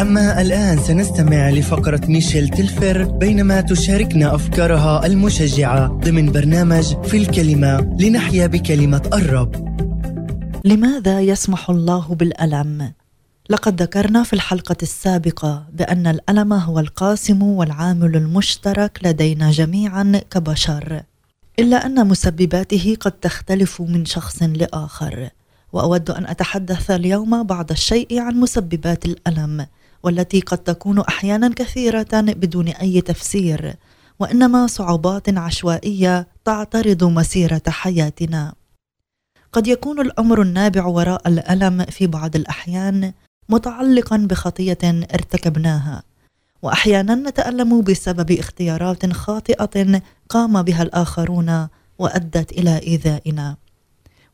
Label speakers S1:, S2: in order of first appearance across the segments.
S1: أما الآن سنستمع لفقرة ميشيل تلفر بينما تشاركنا أفكارها المشجعة ضمن برنامج في الكلمة لنحيا بكلمة الرب
S2: لماذا يسمح الله بالألم؟ لقد ذكرنا في الحلقة السابقة بأن الألم هو القاسم والعامل المشترك لدينا جميعا كبشر إلا أن مسبباته قد تختلف من شخص لآخر وأود أن أتحدث اليوم بعض الشيء عن مسببات الألم والتي قد تكون أحيانا كثيرة بدون أي تفسير وإنما صعوبات عشوائية تعترض مسيرة حياتنا. قد يكون الأمر النابع وراء الألم في بعض الأحيان متعلقا بخطية ارتكبناها وأحيانا نتألم بسبب اختيارات خاطئة قام بها الآخرون وأدت إلى إيذائنا.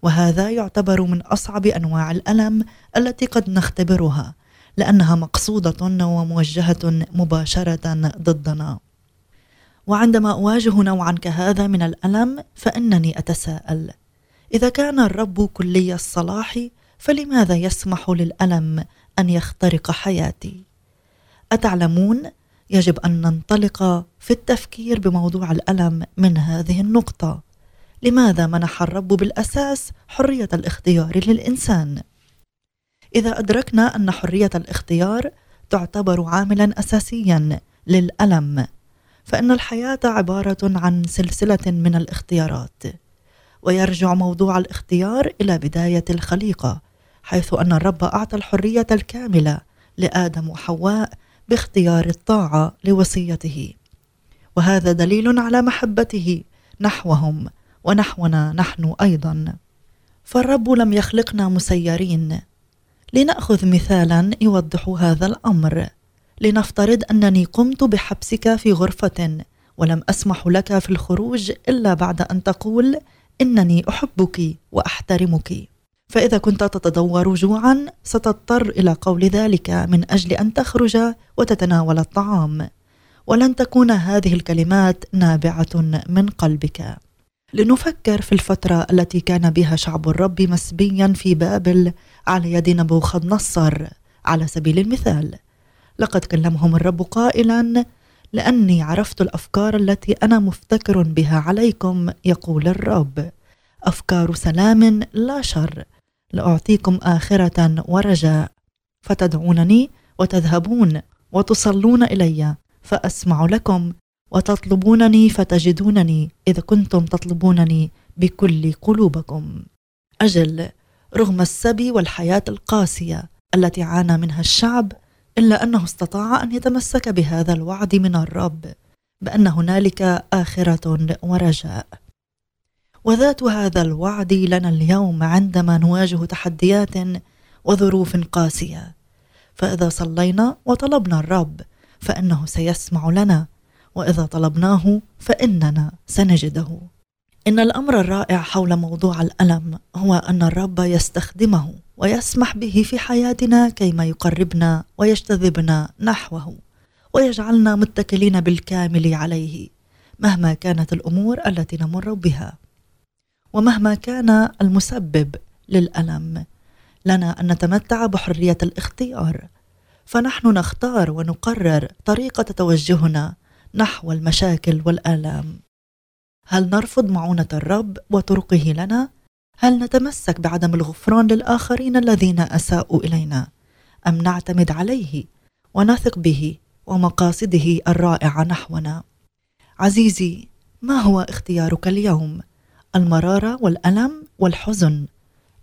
S2: وهذا يعتبر من أصعب أنواع الألم التي قد نختبرها لأنها مقصودة وموجهة مباشرة ضدنا. وعندما أواجه نوعا كهذا من الألم فإنني أتساءل إذا كان الرب كلي الصلاح فلماذا يسمح للألم أن يخترق حياتي؟ أتعلمون؟ يجب أن ننطلق في التفكير بموضوع الألم من هذه النقطة. لماذا منح الرب بالأساس حرية الاختيار للإنسان؟ إذا أدركنا أن حرية الاختيار تعتبر عاملا اساسيا للألم فإن الحياة عبارة عن سلسلة من الاختيارات ويرجع موضوع الاختيار إلى بداية الخليقة حيث أن الرب أعطى الحرية الكاملة لآدم وحواء باختيار الطاعة لوصيته. وهذا دليل على محبته نحوهم ونحونا نحن أيضا. فالرب لم يخلقنا مسيرين لنأخذ مثالا يوضح هذا الأمر. لنفترض أنني قمت بحبسك في غرفة ولم أسمح لك في الخروج إلا بعد أن تقول إنني أحبك وأحترمك. فإذا كنت تتدور جوعا ستضطر إلى قول ذلك من أجل أن تخرج وتتناول الطعام. ولن تكون هذه الكلمات نابعة من قلبك. لنفكر في الفترة التي كان بها شعب الرب مسبيا في بابل على يد نبوخذ نصر على سبيل المثال لقد كلمهم الرب قائلا لأني عرفت الأفكار التي أنا مفتكر بها عليكم يقول الرب. أفكار سلام لا شر. لأعطيكم آخرة ورجاء. فتدعونني وتذهبون وتصلون إلي فأسمع لكم وتطلبونني فتجدونني إذ كنتم تطلبونني بكل قلوبكم. أجل رغم السبي والحياة القاسية التي عانى منها الشعب إلا أنه استطاع أن يتمسك بهذا الوعد من الرب بأن هنالك آخرة ورجاء. وذات هذا الوعد لنا اليوم عندما نواجه تحديات وظروف قاسية. فإذا صلينا وطلبنا الرب فإنه سيسمع لنا وإذا طلبناه فإننا سنجده. إن الأمر الرائع حول موضوع الألم هو أن الرب يستخدمه ويسمح به في حياتنا كيما يقربنا ويجتذبنا نحوه ويجعلنا متكلين بالكامل عليه مهما كانت الأمور التي نمر بها. ومهما كان المسبب للألم لنا أن نتمتع بحرية الاختيار فنحن نختار ونقرر طريقة توجهنا نحو المشاكل والآلام. هل نرفض معونة الرب وطرقه لنا؟ هل نتمسك بعدم الغفران للآخرين الذين أساءوا إلينا؟ أم نعتمد عليه ونثق به ومقاصده الرائعة نحونا؟ عزيزي ما هو اختيارك اليوم؟ المرارة والألم والحزن؟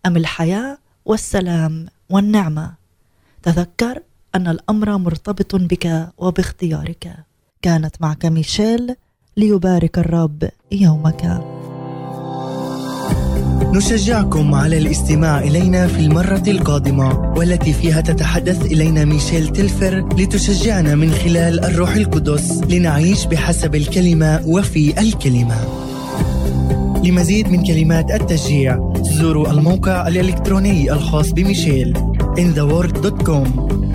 S2: أم الحياة والسلام والنعمة؟ تذكر أن الأمر مرتبط بك وباختيارك. كانت معك ميشيل ليبارك الرب يومك.
S1: نشجعكم على الاستماع إلينا في المرة القادمة والتي فيها تتحدث إلينا ميشيل تلفر لتشجعنا من خلال الروح القدس لنعيش بحسب الكلمة وفي الكلمة. لمزيد من كلمات التشجيع زوروا الموقع الإلكتروني الخاص بميشيل intheword.com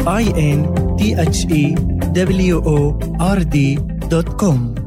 S1: i n t h e w o r d dot com.